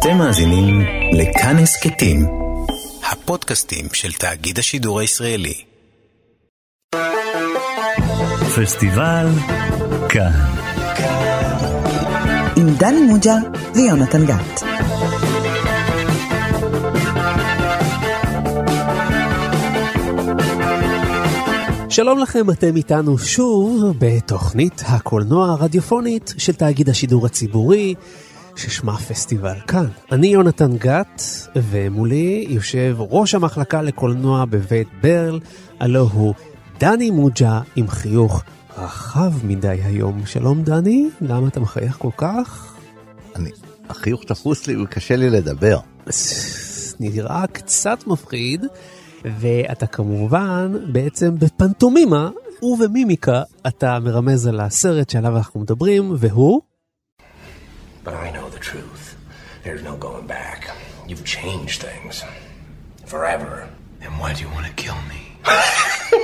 אתם מאזינים לכאן הסכתים, הפודקאסטים של תאגיד השידור הישראלי. פסטיבל כאן. עם דני מוג'ה ויונתן גת. שלום לכם, אתם איתנו שוב בתוכנית הקולנוע הרדיופונית של תאגיד השידור הציבורי, ששמה פסטיבל כאן. אני יונתן גת, ומולי יושב ראש המחלקה לקולנוע בבית ברל, הלו הוא דני מוג'ה עם חיוך רחב מדי היום. שלום דני, למה אתה מחייך כל כך? אני, החיוך תפוס לי וקשה לי לדבר. נראה קצת מפחיד, ואתה כמובן בעצם בפנטומימה ובמימיקה אתה מרמז על הסרט שעליו אנחנו מדברים, והוא? But I know truth. There's no going back. You've changed things. Forever. Then why do you want to kill me? I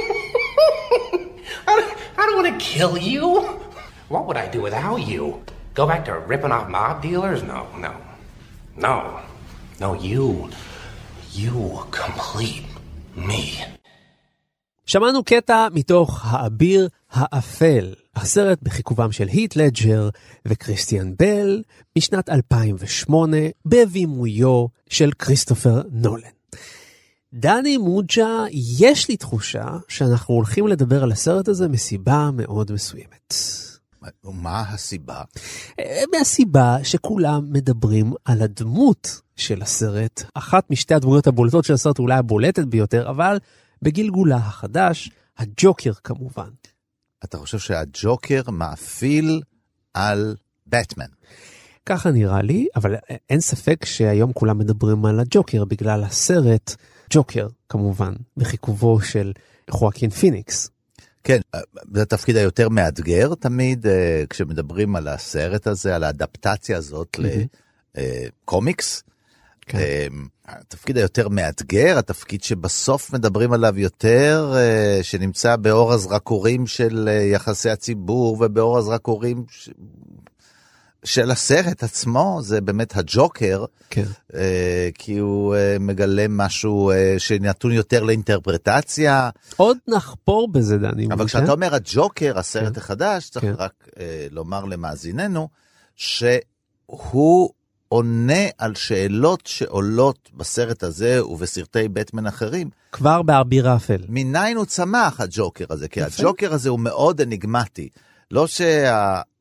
don't, I don't want to kill you. What would I do without you? Go back to ripping off mob dealers? No, no. No. No, you. You complete me. שמענו קטע מתוך האביר האפל, הסרט בחיכובם של היט לג'ר וכריסטיאן בל משנת 2008 בבימויו של כריסטופר נולן. דני מוג'ה, יש לי תחושה שאנחנו הולכים לדבר על הסרט הזה מסיבה מאוד מסוימת. מה הסיבה? אה, מהסיבה שכולם מדברים על הדמות של הסרט, אחת משתי הדמויות הבולטות של הסרט, אולי הבולטת ביותר, אבל בגלגולה החדש, הג'וקר כמובן. אתה חושב שהג'וקר מאפיל על בטמן. ככה נראה לי, אבל אין ספק שהיום כולם מדברים על הג'וקר בגלל הסרט ג'וקר, כמובן, בחיכובו של חואקין פיניקס. כן, זה התפקיד היותר מאתגר תמיד אה, כשמדברים על הסרט הזה, על האדפטציה הזאת לקומיקס. כן. אה, התפקיד היותר מאתגר, התפקיד שבסוף מדברים עליו יותר, אה, שנמצא באור הזרקורים של אה, יחסי הציבור ובאור הזרקורים ש... של הסרט עצמו, זה באמת הג'וקר, כן. אה, כי הוא מגלה משהו שנתון יותר לאינטרפרטציה. עוד נחפור בזה, דני. אבל. כשאתה אומר הג'וקר, הסרט כן. החדש, צריך כן. רק לומר למאזיננו, שהוא עונה על שאלות שעולות בסרט הזה ובסרטי בטמן אחרים. כבר באביר האפל. מניין הוא צמח, הג'וקר הזה? כי. הג'וקר הזה הוא מאוד אניגמטי. לא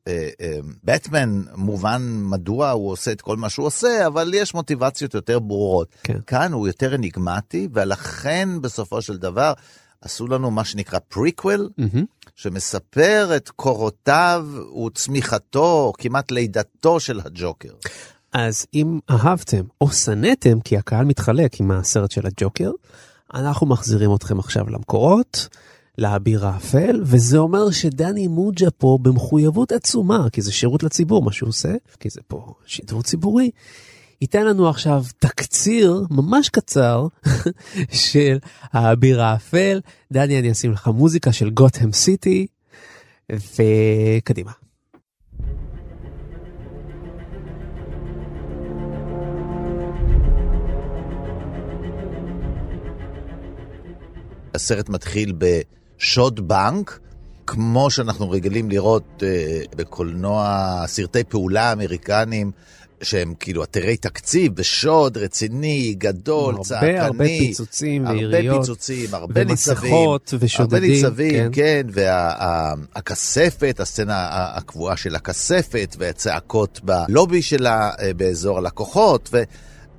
שהבטמן מובן מדוע הוא עושה את כל מה שהוא עושה, אבל יש מוטיבציות יותר ברורות. כן. כאן הוא יותר אניגמטי, ולכן בסופו של דבר עשו לנו מה שנקרא פריקוול, מהמם. שמספר את קורותיו וצמיחתו, כמעט לידתו של הג'וקר. אז אם אהבתם או שנאתם, כי הקהל מתחלק עם הסרט של הג'וקר, אנחנו מחזירים אתכם עכשיו למקורות, לאביר האפל, וזה אומר שדני מוג'ה פה במחויבות עצומה, כי זה שירות לציבור מה שהוא עושה, כי זה פה שידור ציבורי. ייתן לנו עכשיו תקציר ממש קצר של האביר האפל. דני, אני אשים לך מוזיקה של גותם סיטי, וקדימה. הסרט מתחיל בשוד בנק, כמו שאנחנו רגילים לראות אה, בקולנוע, סרטי פעולה אמריקניים, שהם כאילו עתירי תקציב, ושוד רציני, גדול, הרבה, צעקני. הרבה פיצוצים ויריות, הרבה פיצוצים, הרבה ניצבים. ומסכות ושודדים, הרבה ניצבים, כן. כן, והכספת, הסצנה הקבועה של הכספת, והצעקות בלובי שלה אה, באזור הלקוחות,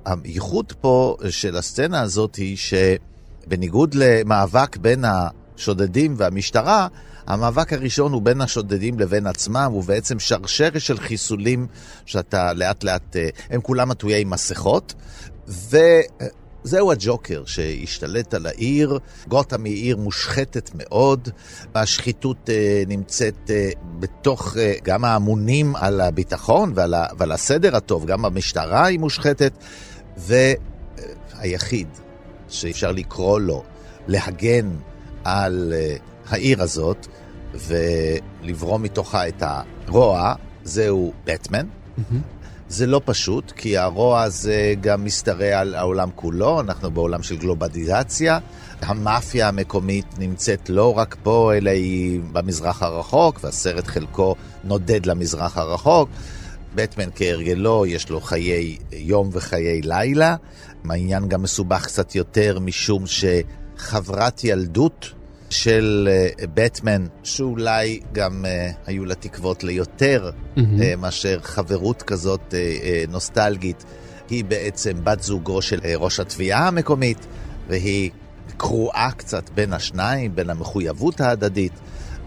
והייחוד פה של הסצנה הזאת היא שבניגוד למאבק בין השודדים והמשטרה, המאבק הראשון הוא בין השודדים לבין עצמם, הוא בעצם שרשרת של חיסולים שאתה לאט לאט, אה, הם כולם עטויי מסכות, וזהו הג'וקר שהשתלט על העיר. גותם היא עיר מושחתת מאוד, השחיתות אה, נמצאת אה, בתוך גם האמונים על הביטחון ועל, ועל הסדר הטוב, גם המשטרה היא מושחתת, והיחיד שאפשר לקרוא לו להגן על אה, העיר הזאת ולברום מתוכה את הרוע, זהו בטמן. זה לא פשוט, כי הרוע הזה גם משתרע על העולם כולו, אנחנו בעולם של גלובליזציה. המאפיה המקומית נמצאת לא רק פה, אלא היא במזרח הרחוק, והסרט חלקו נודד למזרח הרחוק. בטמן כהרגלו, יש לו חיי יום וחיי לילה. העניין גם מסובך קצת יותר, משום שחברת ילדות של בטמן, שאולי גם uh, היו לה תקוות ליותר mm-hmm. מאשר חברות כזאת נוסטלגית, היא בעצם בת זוגו של ראש התביעה המקומית, והיא קרועה קצת בין השניים, בין המחויבות ההדדית.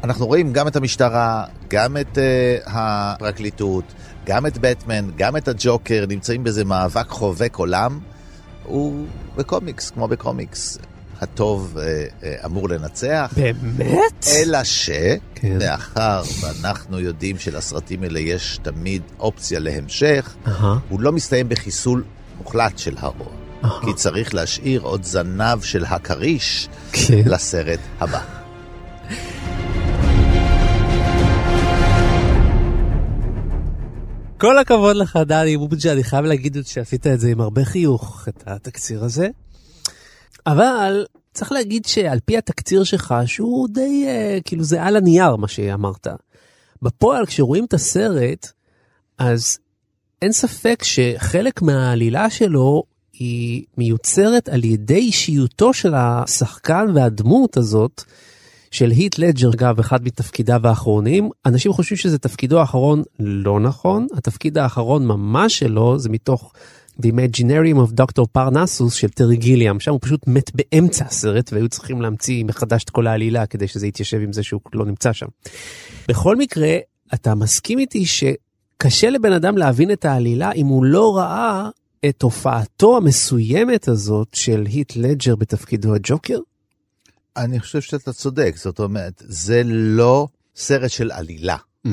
אנחנו רואים גם את המשטרה, גם את uh, הפרקליטות, גם את בטמן, גם את הג'וקר, נמצאים באיזה מאבק חובק עולם. הוא בקומיקס, כמו בקומיקס. הטוב אה, אה, אמור לנצח. באמת? אלא ש... כן. ואנחנו יודעים שלסרטים האלה יש תמיד אופציה להמשך, uh-huh. הוא לא מסתיים בחיסול מוחלט של הרוע. Uh-huh. כי צריך להשאיר עוד זנב של הכריש כן. לסרט הבא. כל הכבוד לך, דני בובג'ה, אני חייב להגיד שעשית את זה עם הרבה חיוך, את התקציר הזה. אבל צריך להגיד שעל פי התקציר שלך, שהוא די, uh, כאילו זה על הנייר מה שאמרת. בפועל, כשרואים את הסרט, אז אין ספק שחלק מהעלילה שלו היא מיוצרת על ידי אישיותו של השחקן והדמות הזאת, של היט לג'ר, אגב, אחד מתפקידיו האחרונים. אנשים חושבים שזה תפקידו האחרון, לא נכון. התפקיד האחרון ממש שלו זה מתוך The Imaginarium of Dr. פרנסוס של טרי גיליאם, שם הוא פשוט מת באמצע הסרט והיו צריכים להמציא מחדש את כל העלילה כדי שזה יתיישב עם זה שהוא לא נמצא שם. בכל מקרה, אתה מסכים איתי שקשה לבן אדם להבין את העלילה אם הוא לא ראה את הופעתו המסוימת הזאת של היט לג'ר בתפקידו הג'וקר? אני חושב שאתה צודק, זאת אומרת, זה לא סרט של עלילה. Mm-hmm.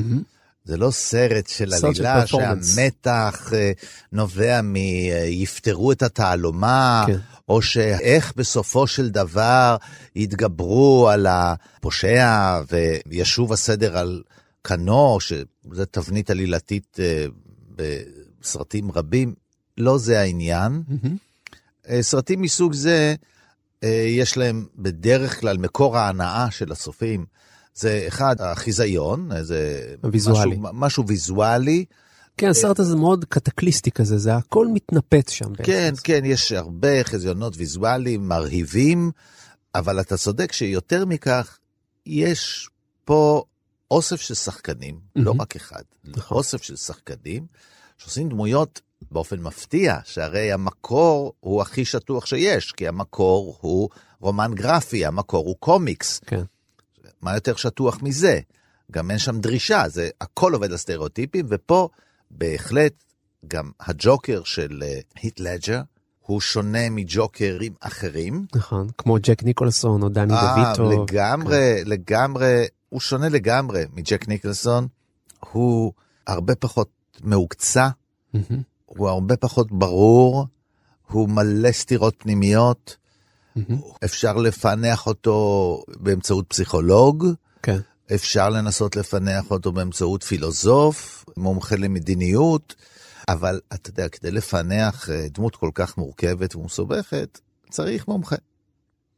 זה לא סרט של עלילה שהמתח אה, נובע מ... אה, את התעלומה, כן. או שאיך בסופו של דבר יתגברו על הפושע וישוב הסדר על כנו, שזו תבנית עלילתית אה, בסרטים רבים. לא זה העניין. Mm-hmm. סרטים מסוג זה, יש להם בדרך כלל מקור ההנאה של הצופים. זה אחד, החיזיון, זה ויזואלי. משהו, משהו ויזואלי. כן, הסרט הזה מאוד קטקליסטי כזה, זה הכל מתנפץ שם. כן, בעצם. כן, יש הרבה חזיונות ויזואליים מרהיבים, אבל אתה צודק שיותר מכך, יש פה אוסף של שחקנים, mm-hmm. לא רק אחד, נכון. אוסף של שחקנים, שעושים דמויות באופן מפתיע, שהרי המקור הוא הכי שטוח שיש, כי המקור הוא רומן גרפי, המקור הוא קומיקס. כן. מה יותר שטוח מזה? גם אין שם דרישה, זה הכל עובד על סטריאוטיפים, ופה בהחלט גם הג'וקר של היט uh, לג'ר, הוא שונה מג'וקרים אחרים. נכון, כמו ג'ק ניקולסון או דני 아, דויטו. לגמרי, כן. לגמרי, הוא שונה לגמרי מג'ק ניקולסון. הוא הרבה פחות מהוקצע, mm-hmm. הוא הרבה פחות ברור, הוא מלא סתירות פנימיות. Mm-hmm. אפשר לפענח אותו באמצעות פסיכולוג, כן. אפשר לנסות לפענח אותו באמצעות פילוסוף, מומחה למדיניות, אבל אתה יודע, כדי לפענח אה, דמות כל כך מורכבת ומסובכת, צריך מומחה.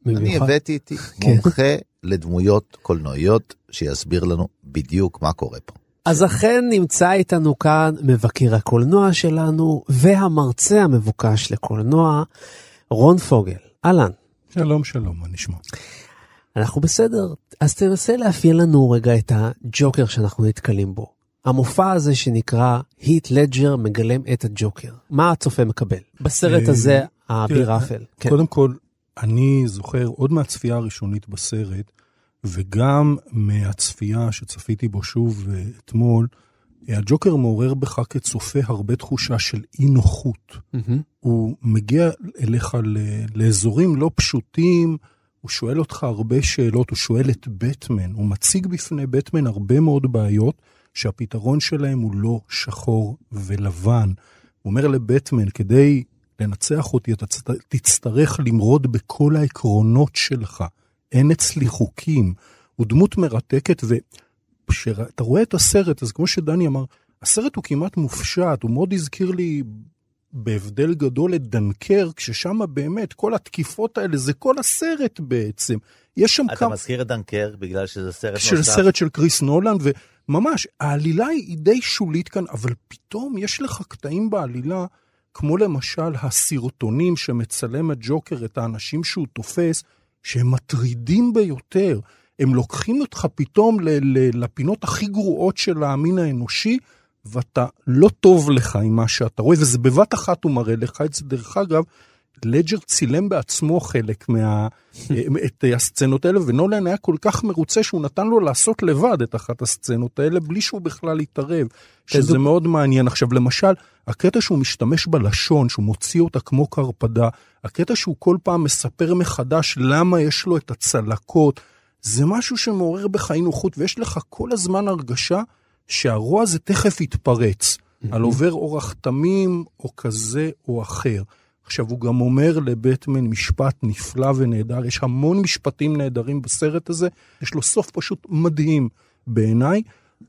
במיוחד. אני הבאתי איתי כן. מומחה לדמויות קולנועיות שיסביר לנו בדיוק מה קורה פה. אז אכן נמצא איתנו כאן מבקר הקולנוע שלנו והמרצה המבוקש לקולנוע, רון פוגל. אהלן. שלום, שלום, מה נשמע? אנחנו בסדר, אז תנסה לאפיין לנו רגע את הג'וקר שאנחנו נתקלים בו. המופע הזה שנקרא היט לג'ר מגלם את הג'וקר. מה הצופה מקבל? בסרט הזה, האביר אפל. כן. קודם כל, אני זוכר עוד מהצפייה הראשונית בסרט, וגם מהצפייה שצפיתי בו שוב אה, אתמול, הג'וקר מעורר בך כצופה הרבה תחושה של אי נוחות. Mm-hmm. הוא מגיע אליך לאזורים לא פשוטים, הוא שואל אותך הרבה שאלות, הוא שואל את בטמן, הוא מציג בפני בטמן הרבה מאוד בעיות שהפתרון שלהם הוא לא שחור ולבן. הוא אומר לבטמן, כדי לנצח אותי אתה תצטרך למרוד בכל העקרונות שלך. אין אצלי חוקים. הוא דמות מרתקת, ו... כשאתה רואה את הסרט, אז כמו שדני אמר, הסרט הוא כמעט מופשט, הוא מאוד הזכיר לי בהבדל גדול את דנקרק, ששם באמת כל התקיפות האלה, זה כל הסרט בעצם. יש שם אתה כמה... מזכיר את דנקרק בגלל שזה סרט של נוסף? סרט של קריס נולן, וממש, העלילה היא די שולית כאן, אבל פתאום יש לך קטעים בעלילה, כמו למשל הסרטונים שמצלם הג'וקר את האנשים שהוא תופס, שהם מטרידים ביותר. הם לוקחים אותך פתאום לפינות הכי גרועות של המין האנושי, ואתה לא טוב לך עם מה שאתה רואה, וזה בבת אחת הוא מראה לך את זה. דרך אגב, לג'ר צילם בעצמו חלק מה... את הסצנות האלה, ונולן היה כל כך מרוצה שהוא נתן לו לעשות לבד את אחת הסצנות האלה, בלי שהוא בכלל יתערב, שזה מאוד מעניין. עכשיו, למשל, הקטע שהוא משתמש בלשון, שהוא מוציא אותה כמו קרפדה, הקטע שהוא כל פעם מספר מחדש למה יש לו את הצלקות, זה משהו שמעורר בך אי נוחות, ויש לך כל הזמן הרגשה שהרוע הזה תכף יתפרץ, על עובר אורח תמים או כזה או אחר. עכשיו, הוא גם אומר לבטמן משפט נפלא ונהדר, יש המון משפטים נהדרים בסרט הזה, יש לו סוף פשוט מדהים בעיניי.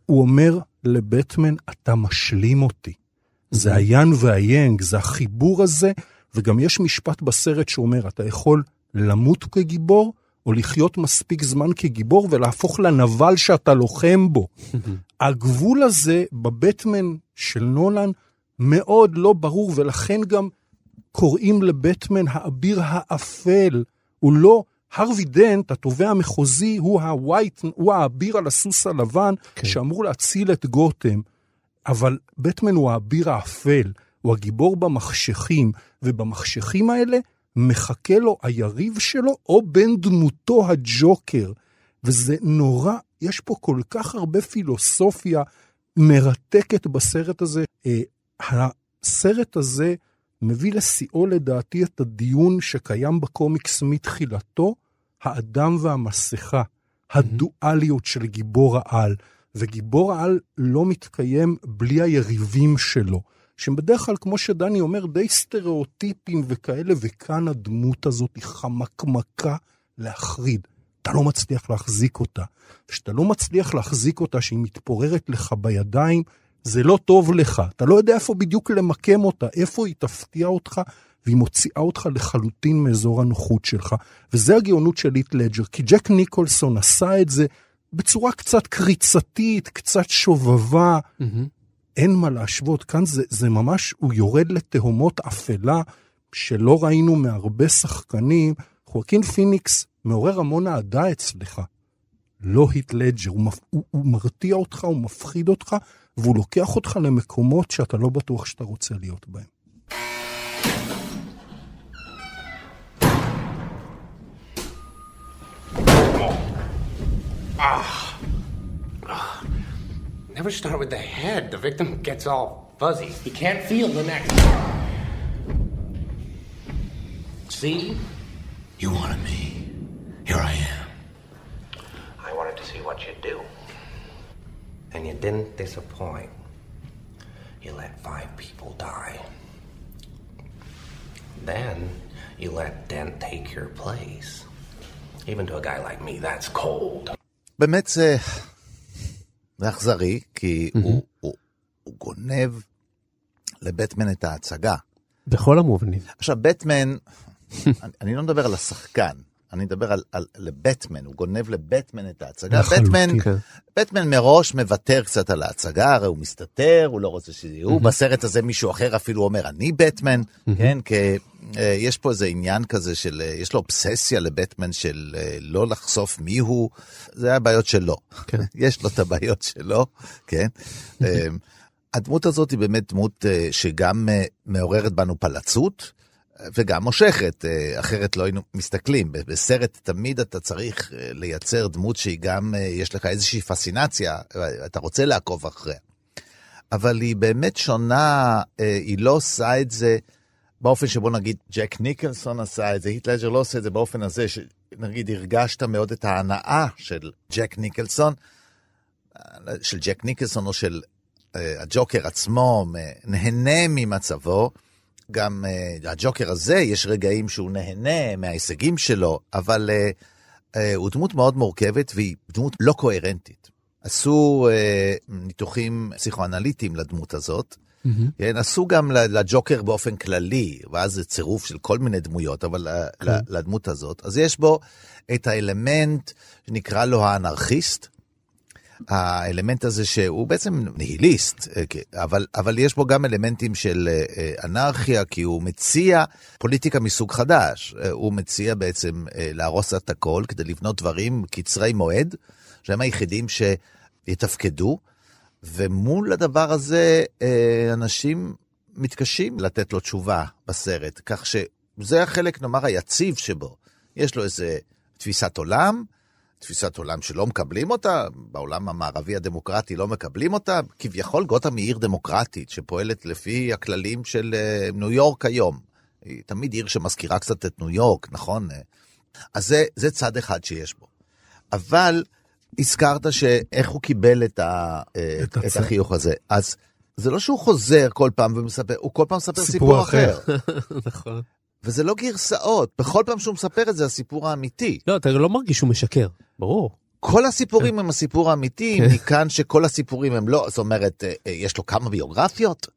הוא אומר לבטמן, אתה משלים אותי. זה היאן והיאנג, זה החיבור הזה, וגם יש משפט בסרט שאומר, אתה יכול למות כגיבור, או לחיות מספיק זמן כגיבור ולהפוך לנבל שאתה לוחם בו. הגבול הזה בבטמן של נולן מאוד לא ברור, ולכן גם קוראים לבטמן האביר האפל. הוא לא, הרווי דנט, התובע המחוזי, הוא הווייט, הוא האביר על הסוס הלבן, כן. שאמור להציל את גותם. אבל בטמן הוא האביר האפל, הוא הגיבור במחשכים, ובמחשכים האלה מחכה לו היריב שלו, או בן דמותו הג'וקר. וזה נורא, יש פה כל כך הרבה פילוסופיה מרתקת בסרט הזה. הסרט הזה מביא לשיאו לדעתי את הדיון שקיים בקומיקס מתחילתו, האדם והמסכה, הדואליות של גיבור העל. וגיבור העל לא מתקיים בלי היריבים שלו, שהם בדרך כלל, כמו שדני אומר, די סטריאוטיפים וכאלה, וכאן הדמות הזאת היא חמקמקה להחריד. אתה לא מצליח להחזיק אותה. כשאתה לא מצליח להחזיק אותה, שהיא מתפוררת לך בידיים, זה לא טוב לך. אתה לא יודע איפה בדיוק למקם אותה, איפה היא תפתיע אותך, והיא מוציאה אותך לחלוטין מאזור הנוחות שלך. וזה הגאונות של הית' לדג'ר, כי ג'ק ניקולסון עשה את זה בצורה קצת קריצתית, קצת שובבה. Mm-hmm. אין מה להשוות, כאן זה, זה ממש, הוא יורד לתהומות אפלה שלא ראינו מהרבה שחקנים. חואקין פיניקס מעורר המון אהדה אצלך. לא הית' לדג'ר, הוא, הוא, הוא מרתיע אותך, הוא מפחיד אותך, והוא לוקח אותך למקומות שאתה לא בטוח שאתה רוצה להיות בהם. Ah. Ah. Never start with the head. The victim gets all fuzzy. He can't feel the neck. See? You wanted me. Here. I wanted to see what you'd do. And you didn't disappoint. You let five people die. Then you let Dent take your place. Even to a guy like me, that's cold. באמת זה, זה אכזרי, כי mm-hmm. הוא, הוא, הוא גונב לבטמן את ההצגה. בכל המובנים. עכשיו, בטמן, אני, אני לא מדבר על השחקן, אני מדבר על, על לבטמן, הוא גונב לבטמן את ההצגה. בטמן, כן. בטמן מראש מוותר קצת על ההצגה, הרי הוא מסתתר, הוא לא רוצה שזה יהיו. Mm-hmm. בסרט הזה מישהו אחר אפילו אומר, אני בטמן, Mm-hmm. כן, כי אה, יש פה איזה עניין כזה של, אה, יש לו אובססיה לבטמן של אה, לא לחשוף מי הוא, זה הבעיות שלו. כן. יש לו את הבעיות שלו, כן. אה, הדמות הזאת היא באמת דמות שגם מעוררת בנו פלצות. וגם מושכת, אה, אחרת לא היינו מסתכלים. בסרט תמיד אתה צריך אה, לייצר דמות שהיא גם, אה, יש לך איזושהי פסינציה, אתה רוצה לעקוב אחריה. אבל היא באמת שונה, היא לא עושה את זה באופן שבו נגיד ג'ק ניקלסון עשה את זה, היט לג'ר לא עושה את זה באופן הזה, שנגיד הרגשת מאוד את ההנאה של ג'ק ניקלסון, של ג'ק ניקלסון או של הג'וקר עצמו, נהנה ממצבו. גם uh, הג'וקר הזה, יש רגעים שהוא נהנה מההישגים שלו, אבל uh, uh, הוא דמות מאוד מורכבת והיא דמות לא קוהרנטית. עשו אה, ניתוחים פסיכואנליטיים לדמות הזאת. כן, עשו גם לג'וקר באופן כללי, ואז זה צירוף של כל מיני דמויות, אבל ל- לדמות הזאת. אז יש בו את האלמנט שנקרא לו האנרכיסט, האלמנט הזה שהוא בעצם ניהיליסט, אה, כן, אבל, אבל יש בו גם אלמנטים של אה, אה, אנרכיה, כי הוא מציע פוליטיקה מסוג חדש. הוא מציע בעצם להרוס את הכל כדי לבנות דברים קצרי מועד, שהם היחידים שיתפקדו, ומול הדבר הזה אנשים מתקשים לתת לו תשובה בסרט, כך שזה החלק, נאמר, היציב שבו. יש לו איזה תפיסת עולם, תפיסת עולם שלא מקבלים אותה, בעולם המערבי הדמוקרטי לא מקבלים אותה, כביכול גותם היא עיר דמוקרטית שפועלת לפי הכללים של אה, ניו יורק היום. היא תמיד עיר שמזכירה קצת את ניו יורק, נכון? אז זה, זה צד אחד שיש בו. אבל הזכרת שאיך הוא קיבל את, ה, אה, את את החיוך הזה. אז זה לא שהוא חוזר כל פעם ומספר, הוא כל פעם מספר סיפור סיפור, אחר. אחר. נכון. וזה לא גרסאות, בכל פעם שהוא מספר את זה, הסיפור האמיתי. לא, אתה לא מרגיש שהוא משקר, ברור. כל הסיפורים הם הסיפור האמיתי, כן. מכאן שכל הסיפורים הם לא, זאת אומרת, אה, אה, יש לו כמה ביוגרפיות,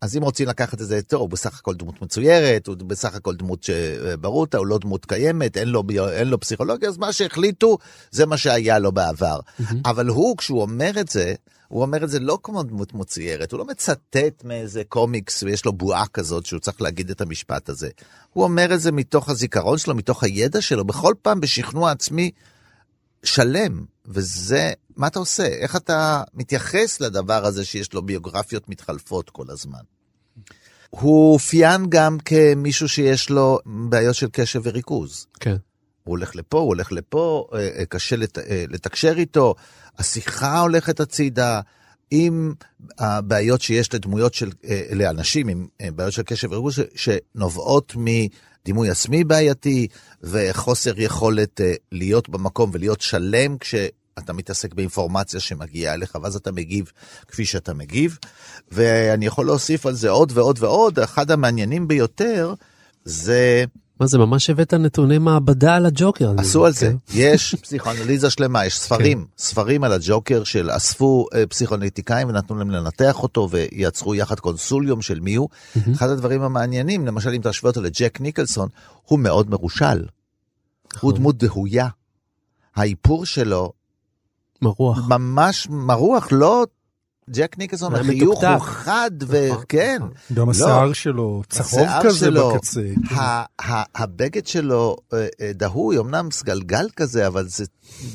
אז אם רוצים לקחת את זה, טוב, הוא בסך הכל דמות מצוירת, הוא בסך הכל דמות שברוטה, הוא לא דמות קיימת, אין לו, אין לו פסיכולוגיה, אז מה שהחליטו, זה מה שהיה לו בעבר. אבל הוא, כשהוא אומר את זה, הוא אומר את זה לא כמו דמות מצוירת, הוא לא מצטט מאיזה קומיקס ויש לו בועה כזאת שהוא צריך להגיד את המשפט הזה. הוא אומר את זה מתוך הזיכרון שלו, מתוך הידע שלו, בכל פעם בשכנוע עצמי שלם, וזה, מה אתה עושה? איך אתה מתייחס לדבר הזה שיש לו ביוגרפיות מתחלפות כל הזמן? הוא אופיין גם כמישהו שיש לו בעיות של קשב וריכוז. כן. הוא הולך לפה, הוא הולך לפה, אה, אה, קשה לת, אה, לתקשר איתו, השיחה הולכת הצידה. עם הבעיות שיש לדמויות של, לאנשים עם בעיות של קשב וריכוז שנובעות מדימוי עצמי בעייתי וחוסר יכולת אה, להיות במקום ולהיות שלם כשאתה מתעסק באינפורמציה שמגיעה אליך, ואז אתה מגיב כפי שאתה מגיב. ואני יכול להוסיף על זה עוד ועוד ועוד, אחד המעניינים ביותר זה... מה זה, ממש הבאת נתוני מעבדה על הג'וקר. עשו על זה, כן. יש פסיכואנליזה שלמה, יש ספרים, ספרים על הג'וקר של אספו אה, פסיכואנליטיקאים ונתנו להם לנתח אותו ויצרו יחד קונסוליום של מי הוא. אחד הדברים המעניינים, למשל אם תשווה אותו לג'ק ניקלסון, הוא מאוד מרושל. הוא דמות דהויה. האיפור שלו מרוח. ממש מרוח, לא... ג'ק ניקלסון, החיוך הוא. חד נכון, וכן. נכון. גם לא. השיער שלו צהוב כזה בקצה. הבגד שלו אה, אה, דהוי, אמנם סגלגל כזה, אבל זה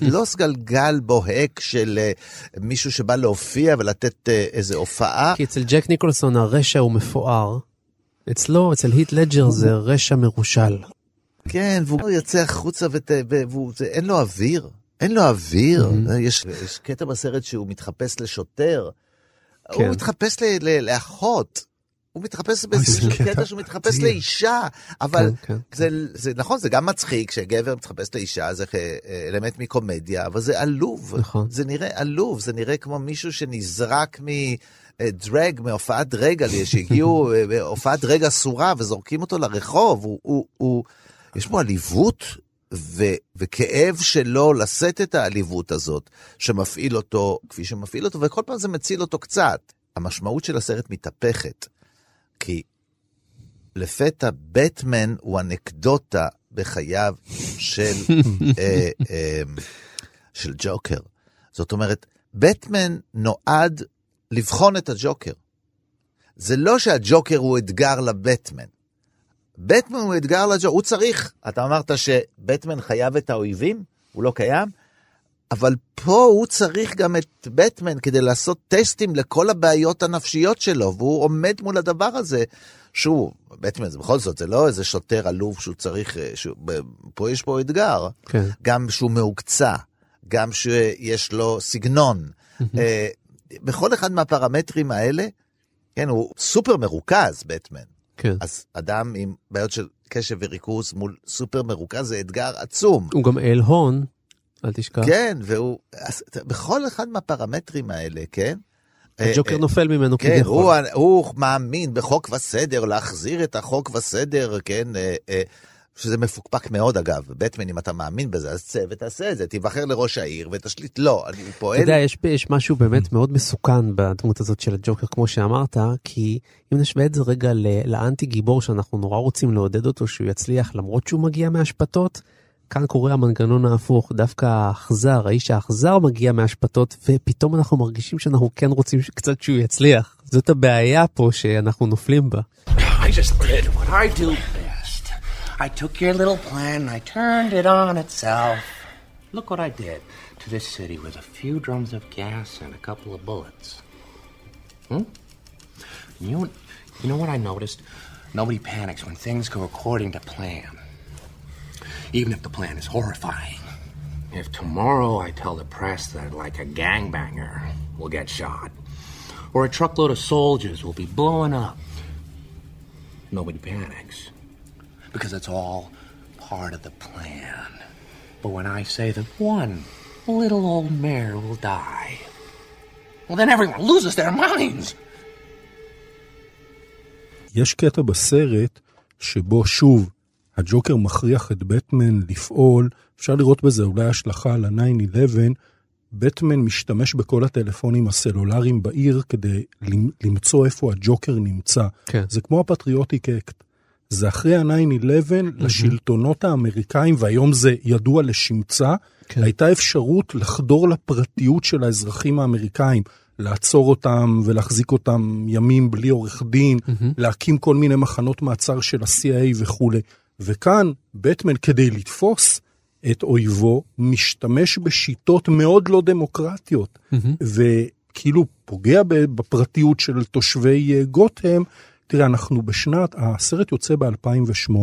לא סגלגל בוהק של אה, מישהו שבא להופיע ולתת איזה הופעה. כי אצל ג'ק ניקולסון הרשע הוא מפואר. אצלו, אצל היט לג'ר זה רשע מרושל. כן, והוא יוצא החוצה ות- ו- והוא, זה- אין לו אוויר. אין לו אוויר. אה, יש יש קטע בסרט שהוא מתחפש לשוטר. כן. הוא מתחפש ל- ל- לאחות. הוא מתחפש באיזשהו זה קטע שהוא מתחפש. לאישה, אבל כן, כן. זה, זה נכון, זה גם מצחיק שגבר מתחפש לאישה, זה אה, אלמנט מקומדיה, אבל זה עלוב. נכון. זה נראה עלוב, זה נראה כמו מישהו שנזרק מדרג, מהופעת דרג, שהגיעו אה, מהופעת דרג אסורה וזורקים אותו לרחוב. הוא, הוא, הוא, יש בו עליבות ו, וכאב שלו לשאת את העליבות הזאת, שמפעיל אותו כפי שמפעיל אותו, וכל פעם זה מציל אותו קצת. המשמעות של הסרט מתהפכת, כי לפתע בטמן הוא אנקדוטה בחייו של, אה, אה, של ג'וקר. זאת אומרת, בטמן נועד לבחון את הג'וקר. זה לא שהג'וקר הוא אתגר לבטמן. בטמן הוא אתגר לג'וקר, הוא צריך, אתה אמרת שבטמן חייב את האויבים, הוא לא קיים, אבל פה הוא צריך גם את בטמן כדי לעשות טסטים לכל הבעיות הנפשיות שלו, והוא עומד מול הדבר הזה, שהוא, בטמן זה בכל זאת, זה לא איזה שוטר עלוב שהוא צריך, אה, שהוא, פה יש פה אתגר, כן. גם שהוא מהוקצע, גם שיש לו סגנון. אה, בכל אחד מהפרמטרים האלה, כן, הוא סופר מרוכז, בטמן. כן. אז אדם עם בעיות של קשב וריכוז מול סופר מרוכז זה אתגר עצום. הוא גם אל הון, אל תשכח. כן, והוא, אז, בכל אחד מהפרמטרים האלה, כן? הג'וקר אה, נופל ממנו כן, כביכול. הוא, הוא מאמין בחוק וסדר, להחזיר את החוק וסדר, כן? שזה מפוקפק מאוד אגב, בטמן אם אתה מאמין בזה אז צא ותעשה את זה, תיבחר לראש העיר ותשליט, לא, אני פועל. אתה יודע, יש, יש משהו באמת מאוד מסוכן בדמות הזאת של הג'וקר, כמו שאמרת, כי אם נשווה את זה רגע לאנטי גיבור שאנחנו נורא רוצים לעודד אותו שהוא יצליח למרות שהוא מגיע מהשפתות, כאן קורה המנגנון ההפוך, דווקא האכזר, האיש האכזר מגיע מהשפתות, ופתאום אנחנו מרגישים שאנחנו כן רוצים קצת שהוא יצליח. זאת הבעיה פה שאנחנו נופלים בה. I just did what I do. I took your little plan and I turned it on itself. Look what I did to this city with a few drums of gas and a couple of bullets. Hmm? You, you know what I noticed? Nobody panics when things go according to plan. Even if the plan is horrifying. If tomorrow I tell the press that, like, a gangbanger will get shot, or a truckload of soldiers will be blowing up, nobody panics. Because it's all part of the plan. But when I say that one little old mare will die, well, then everyone loses their minds. יש קטע בסרט שבו שוב הג'וקר מכריח את בטמן לפעול, אפשר לראות בזה אולי השלכה על ה-9-11, בטמן משתמש בכל הטלפונים הסלולריים בעיר כדי למצוא איפה הג'וקר נמצא. כן. זה כמו הפטריוטיק אקט. זה אחרי ה-9-11 לשלטונות האמריקאים, והיום זה ידוע לשמצה, כן. הייתה אפשרות לחדור לפרטיות של האזרחים האמריקאים. לעצור אותם ולהחזיק אותם ימים בלי עורך דין, להקים כל מיני מחנות מעצר של ה-CIA וכולי. וכאן בטמן כדי לתפוס את אויבו משתמש בשיטות מאוד לא דמוקרטיות, וכאילו פוגע בפרטיות של תושבי אה, גותהם. תראה, אנחנו בשנת, הסרט יוצא ב-2008.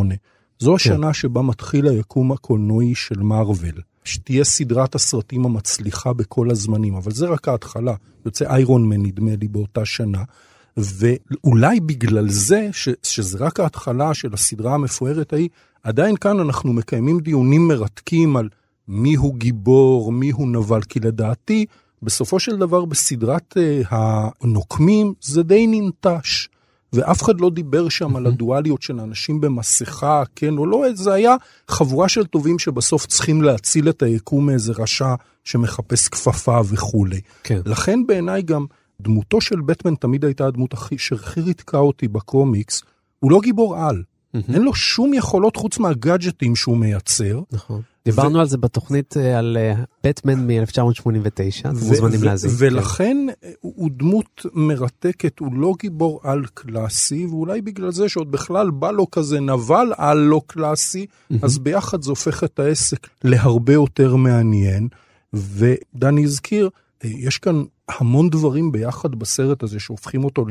זו השנה שבה מתחיל היקום הקולנועי של מארוול. שתהיה סדרת הסרטים המצליחה בכל הזמנים, אבל זה רק ההתחלה. יוצא איירון מן, נדמה לי, באותה שנה. ואולי בגלל זה, ש, שזה רק ההתחלה של הסדרה המפוארת ההיא, עדיין כאן אנחנו מקיימים דיונים מרתקים על מיהו גיבור, מיהו נבל, כי לדעתי, בסופו של דבר בסדרת uh, הנוקמים זה די ננטש. ואף אחד לא דיבר שם על הדואליות של אנשים במסכה, כן או לא, זה היה חבורה של טובים שבסוף צריכים להציל את היקום מאיזה רשע שמחפש כפפה וכולי. כן. לכן בעיניי גם דמותו של בטמן תמיד הייתה הדמות הכי, שהכי ריתקה אותי בקומיקס. הוא לא גיבור על. אין לו שום יכולות חוץ מהגאדג'טים שהוא מייצר. נכון. דיברנו על זה בתוכנית אה, על בטמן מ-1989, אתם מוזמנים להאזין. כן. ולכן אה, הוא דמות מרתקת, הוא לא גיבור על קלאסי, ואולי בגלל זה שעוד בכלל בא לו כזה נבל על לא קלאסי, אז ביחד זה הופך את העסק להרבה יותר מעניין. ודני הזכיר, אה, יש כאן המון דברים ביחד בסרט הזה שהופכים אותו.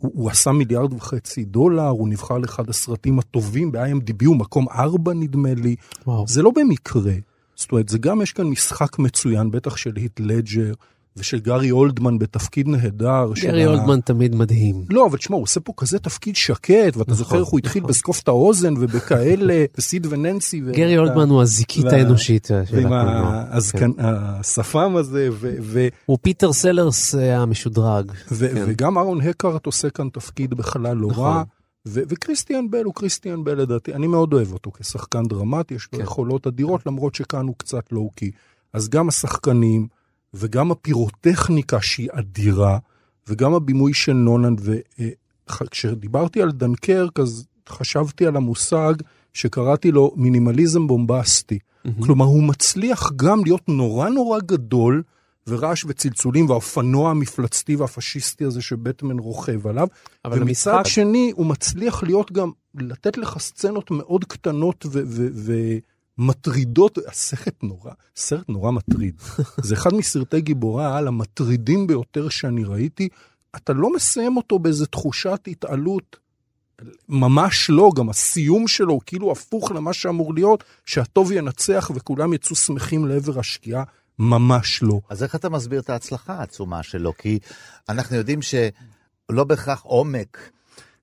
הוא, הוא עשה מיליארד וחצי דולר, הוא נבחר לאחד הסרטים הטובים ב-IMDb, הוא מקום ארבע נדמה לי. וואו. זה לא במקרה. זאת אומרת, זה גם יש כאן משחק מצוין, בטח של הית' לדג'ר, ושל גארי אולדמן בתפקיד נהדר. של גרי ה- אולדמן תמיד מדהים. לא, אבל תשמע, הוא עושה פה כזה תפקיד שקט, ואתה זוכר איך הוא התחיל בזקוף את האוזן ובכאלה, וסיד וננסי. ו- גרי אולדמן הוא הזיקית וה- האנושית של ועם הקולנוע. הזקן- השפם הזה, ו- ו- הוא פיטר סלרס אה, המשודרג. ו- כן. וגם אהרון אקהארט עושה כאן תפקיד בכלל לא נכון. רע. ו- וכריסטיאן בייל הוא כריסטיאן בייל לדעתי, אני מאוד אוהב אותו כשחקן דרמטי, יש לו כן. יכולות אדירות, למרות שכאן הוא קצת low-key. אז גם השחקנים, וגם הפירוטכניקה שהיא אדירה, וגם הבימוי של נולן, וכשדיברתי על דנקרק, אז חשבתי על המושג שקראתי לו מינימליזם בומבסטי. כלומר, הוא מצליח גם להיות נורא נורא גדול, ורעש וצלצולים, והאופנוע המפלצתי והפשיסטי הזה שבטמן רוכב עליו. אבל ומצד המשחק- שני, הוא מצליח להיות גם, לתת לך סצנות מאוד קטנות ו- ו- ומטרידות. הסרט נורא, סרט נורא מטריד. זה אחד מסרטי גיבורי העל המטרידים ביותר שאני ראיתי. אתה לא מסיים אותו באיזה תחושת התעלות. ממש לא, גם הסיום שלו הוא כאילו הפוך למה שאמור להיות, שהטוב ינצח וכולם יצאו שמחים לעבר השקיעה. ממש לא. אז איך אתה מסביר את ההצלחה העצומה שלו? כי אנחנו יודעים שלא בהכרח עומק,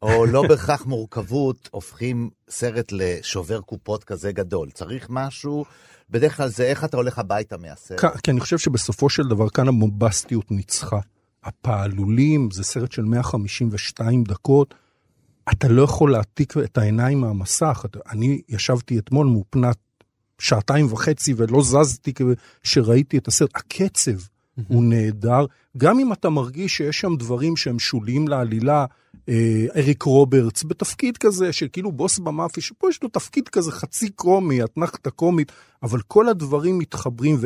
או לא בהכרח מורכבות, הופכים סרט לשובר קופות כזה גדול. צריך משהו, בדרך כלל זה איך אתה הולך הביתה מהסרט. כי אני חושב שבסופו של דבר כאן הבומבסטיות ניצחה. הפעלולים, זה סרט של 152 דקות. אתה לא יכול להעתיק את העיניים מהמסך. אני ישבתי אתמול מאופנת שעתיים וחצי ולא זזתי כשראיתי את הסרט. הקצב הוא נהדר, גם אם אתה מרגיש שיש שם דברים שהם שוליים לעלילה, אה, אריק רוברטס בתפקיד כזה של כאילו בוס במאפי, שפה יש לו תפקיד כזה חצי קומי, אתנחתה קומית, אבל כל הדברים מתחברים,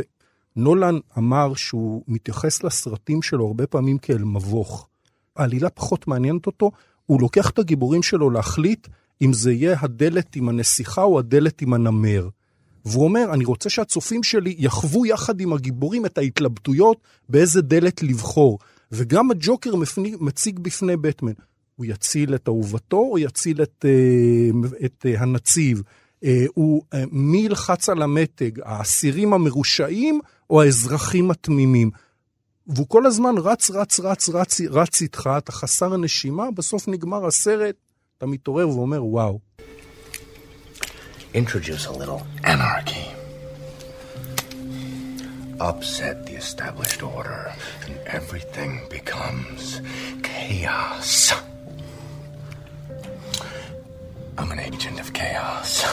ונולן אמר שהוא מתייחס לסרטים שלו הרבה פעמים כאל מבוך. העלילה פחות מעניינת אותו, הוא לוקח את הגיבורים שלו להחליט אם זה יהיה הדלת עם הנסיכה או הדלת עם הנמר. והוא אומר, אני רוצה שהצופים שלי יחוו יחד עם הגיבורים את ההתלבטויות באיזה דלת לבחור. וגם הג'וקר מפני, מציג בפני בטמן. הוא יציל את אהובתו או יציל את, אה, את אה, הנציב? אה, הוא, מי ילחץ על המתג, האסירים המרושעים או האזרחים התמימים? והוא כל הזמן רץ, רץ, רץ, רץ, רץ איתך, אתה חסר נשימה, בסוף נגמר הסרט, אתה מתעורר ואומר, וואו. Introduce a little anarchy. Upset the established order, and everything becomes chaos. I'm an agent of chaos.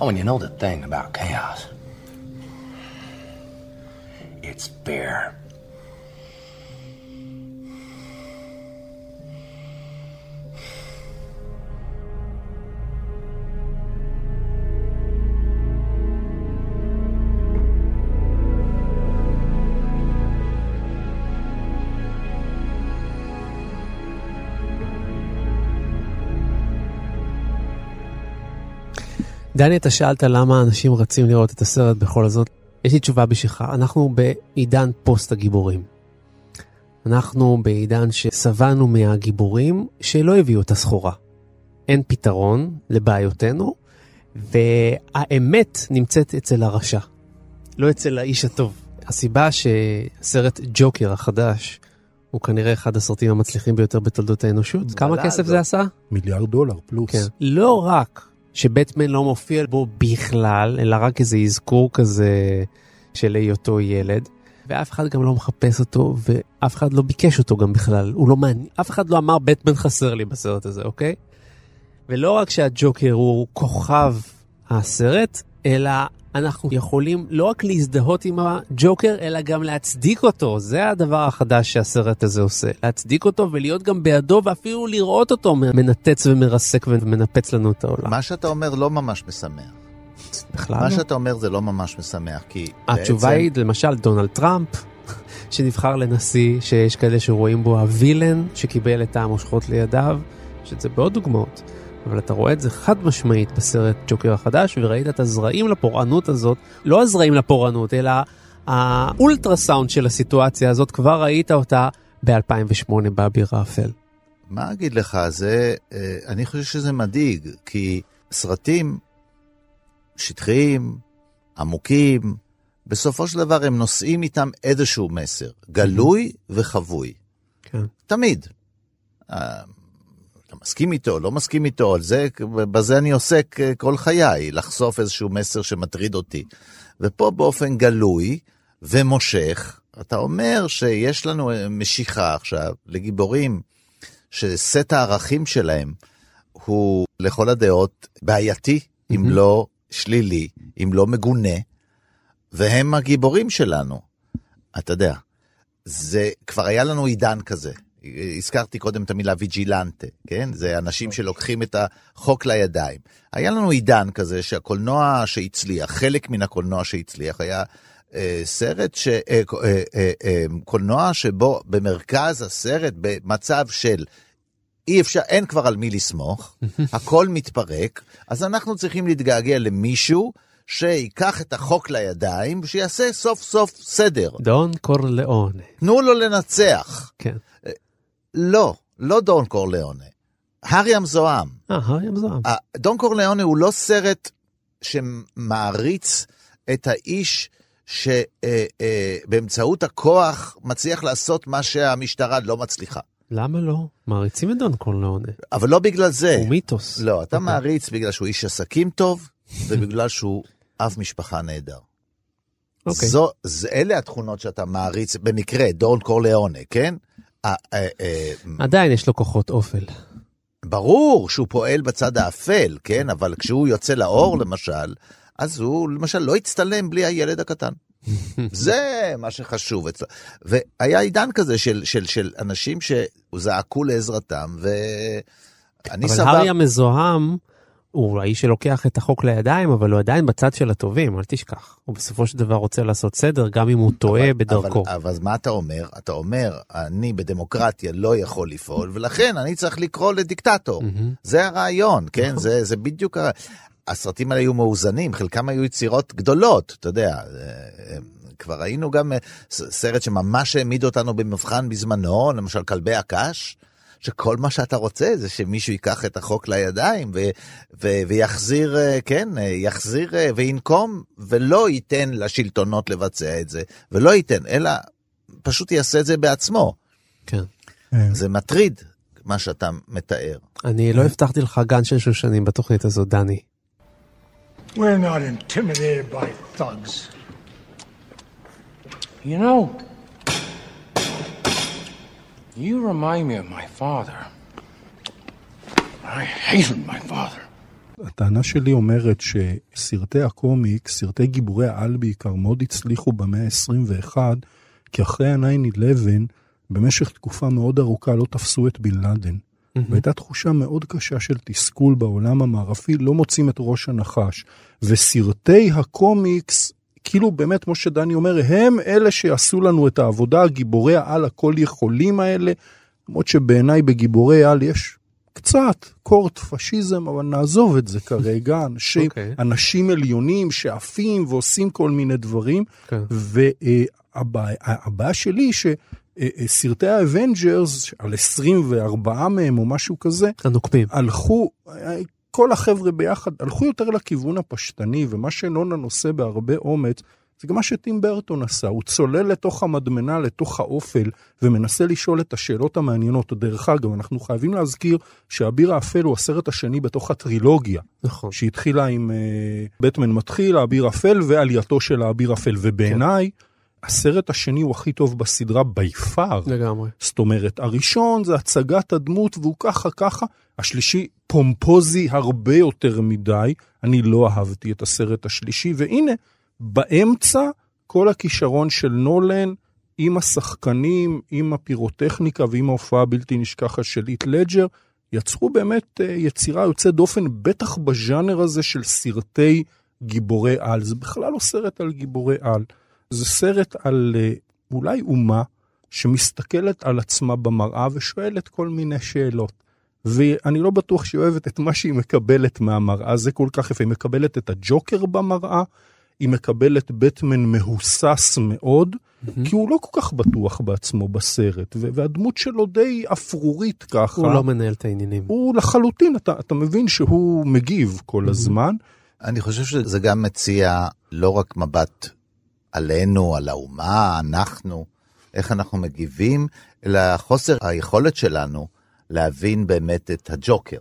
Oh, and you know the thing about chaos? It's beer. דני, אתה שאלת למה אנשים רצים לראות את הסרט בכל זאת. יש לי תשובה בשבילך, אנחנו בעידן פוסט הגיבורים. אנחנו בעידן ששבענו מהגיבורים שלא הביאו את הסחורה. אין פתרון לבעיותינו, והאמת נמצאת אצל הרשע, לא אצל האיש הטוב. הסיבה שסרט ג'וקר החדש הוא כנראה אחד הסרטים המצליחים ביותר בתולדות האנושות. כמה כסף לא. זה עשה? מיליארד דולר פלוס. כן. לא רק שבטמן לא מופיע בו בכלל, אלא רק איזה אזכור כזה של היותו ילד, ואף אחד גם לא מחפש אותו, ואף אחד לא ביקש אותו גם בכלל. הוא לא מעניין, אף אחד לא אמר בטמן חסר לי בסרט הזה, אוקיי? ולא רק שהג'וקר הוא כוכב הסרט, אלא אנחנו יכולים לא רק להזדהות עם הג'וקר, אלא גם להצדיק אותו. זה הדבר החדש שהסרט הזה עושה. להצדיק אותו ולהיות גם בעדו, ואפילו לראות אותו מנתץ ומרסק ומנפץ לנו את העולם. מה שאתה אומר לא ממש משמח. בכלל מה לא. שאתה אומר זה לא ממש משמח, כי התשובה בעצם- היא, למשל, דונלד טראמפ, שנבחר לנשיא, שיש כאלה שרואים בו ה villain שקיבל את המושכות לידיו, שזה בעוד דוגמאות. אבל אתה רואה את זה חד משמעית בסרט ג'וקר החדש, וראית את הזרעים לפורענות הזאת, לא הזרעים לפורענות, אלא האולטרסאונד של הסיטואציה הזאת, כבר ראית אותה ב-2008 באביר האפל. מה אגיד לך, זה, אה, אני חושב שזה מדאיג, כי סרטים שטחיים, עמוקים, בסופו של דבר הם נושאים איתם איזשהו מסר, גלוי וחבוי. כן. תמיד. מסכים איתו, לא מסכים איתו, על זה, בזה אני עוסק אה, כל חיי, לחשוף איזשהו מסר שמטריד אותי. ופה באופן גלוי ומושך, אתה אומר שיש לנו אה, משיכה עכשיו לגיבורים שסט הערכים שלהם הוא לכל הדעות בעייתי, אם לא שלילי, אם לא מגונה, והם הגיבורים שלנו. אתה יודע, זה כבר היה לנו עידן כזה. הזכרתי קודם את המילה ויג'ילנטה, כן? זה אנשים שלוקחים את החוק לידיים. היה לנו עידן כזה שהקולנוע שהצליח, חלק מן הקולנוע שהצליח היה אה, סרט, ש, אה, אה, אה, אה, קולנוע שבו במרכז הסרט, במצב של אי אפשר, אין כבר על מי לסמוך, הכל מתפרק, אז אנחנו צריכים להתגעגע למישהו שייקח את החוק לידיים ושיעשה סוף סוף סדר. דון קורליאונה. תנו לו לנצח. כן. לא, לא דון קורליאונה. הארי המזוהם. אה, הארי המזוהם. דון קורליאונה הוא לא סרט שמעריץ את האיש שבאמצעות הכוח מצליח לעשות מה שהמשטרה לא מצליחה. למה לא? מעריצים את דון קורליאונה. אבל לא בגלל זה. הוא מיתוס. לא, אתה אוקיי. מעריץ בגלל שהוא איש עסקים טוב, ובגלל שהוא אב משפחה נהדר. אוקיי. זו, זה, אלה התכונות שאתה מעריץ, במקרה, דון קורליאונה, כן? אה, אה, אה, עדיין יש לו כוחות אופל. ברור שהוא פועל בצד האפל, כן? אבל כשהוא יוצא לאור, למשל, אז הוא למשל לא הצטלם בלי הילד הקטן. זה מה שחשוב אצלו. והיה עידן כזה של, של, של אנשים שזעקו לעזרתם, ואני אבל סבר... הארי המזוהם הוא האיש שלוקח את החוק לידיים, אבל הוא עדיין בצד של הטובים, אל תשכח. הוא בסופו של דבר רוצה לעשות סדר, גם אם הוא טועה אבל, בדרכו. אבל, אבל מה אתה אומר? אתה אומר, אני בדמוקרטיה לא יכול לפעול, ולכן אני צריך לקרוא לדיקטטור. זה הרעיון, כן? זה, זה בדיוק ה... הסרטים האלה היו מאוזנים, חלקם היו יצירות גדולות, אתה יודע. אה, כבר ראינו גם אה, סרט שממש העמיד אותנו במבחן בזמנו, למשל כלבי הקש. שכל מה שאתה רוצה זה שמישהו ייקח את החוק לידיים ו- ו- ויחזיר, אה, כן, אה, יחזיר אה, וינקום ולא ייתן לשלטונות לבצע את זה, ולא ייתן, אלא פשוט יעשה את זה בעצמו. כן. אה, זה מטריד, מה שאתה מתאר. אני לא הבטחתי לך גן של שושנים בתוכנית הזאת, דני. We're not intimidated by thugs. You know, you remind me of my father. I hated my father. הטענה שלי אומרת שסרטי הקומיק, סרטי גיבורי העל בעיקר, מאוד הצליחו במאה ה-21, כי אחרי ה-9-11, במשך תקופה מאוד ארוכה לא תפסו את בן לאדן. והייתה תחושה מאוד קשה של תסכול בעולם המערבי, לא מוצאים את ראש הנחש. וסרטי הקומיקס, כאילו באמת, כמו שדני אומר, הם אלה שיעשו לנו את העבודה, גיבורי העל הכל יכולים האלה, למרות שבעיניי בגיבורי העל יש קצת קורט פשיזם, אבל נעזוב את זה כרגע. אנשים, אוקיי. okay. אנשים עליונים שעפים ועושים כל מיני דברים. כן. והבעיה שלי היא שסרטי האבנג'רס, על 24 מהם או משהו כזה, הנקובים. הלכו, כל החבר'ה ביחד, הלכו יותר לכיוון הפשטני, ומה שנולאן עושה בהרבה אומץ, זה גם מה שטים ברטון עשה, הוא צולל לתוך המדמנה, לתוך האופל, ומנסה לשאול את השאלות המעניינות. דרך אגב, אנחנו חייבים להזכיר שהאביר האפל הוא הסרט השני בתוך הטרילוגיה, נכון. שהתחילה עם uh, בטמן מתחיל, האביר אפל, ועלייתו של האביר אפל, ובעיניי, הסרט השני הוא הכי טוב בסדרה בי פאר. לגמרי. זאת אומרת, הראשון זה הצגת הדמות והוא ככה ככה, השלישי פומפוזי הרבה יותר מדי, אני לא אהבתי את הסרט השלישי, והנה, באמצע כל הכישרון של נולן עם השחקנים, עם הפירוטכניקה ועם ההופעה הבלתי נשכחת של איט לג'ר, יצרו באמת אה, יצירה יוצאת דופן, בטח בז'אנר הזה של סרטי גיבורי על. זה בכלל לא סרט על גיבורי על, זה סרט על אה, אולי אומה שמסתכלת על עצמה במראה ושואלת כל מיני שאלות. ואני לא בטוח שהיא אוהבת את מה שהיא מקבלת מהמראה, זה כל כך יפה. היא מקבלת את הג'וקר במראה, היא מקבלת בטמן מהוסס מאוד, mm-hmm. כי הוא לא כל כך בטוח בעצמו בסרט, והדמות שלו די אפרורית ככה. הוא לא מנהל את העניינים. הוא לחלוטין, אתה, אתה מבין שהוא מגיב כל mm-hmm. הזמן. אני חושב שזה גם מציע לא רק מבט עלינו, על האומה, אנחנו, איך אנחנו מגיבים, אלא חוסר היכולת שלנו להבין באמת את הג'וקר.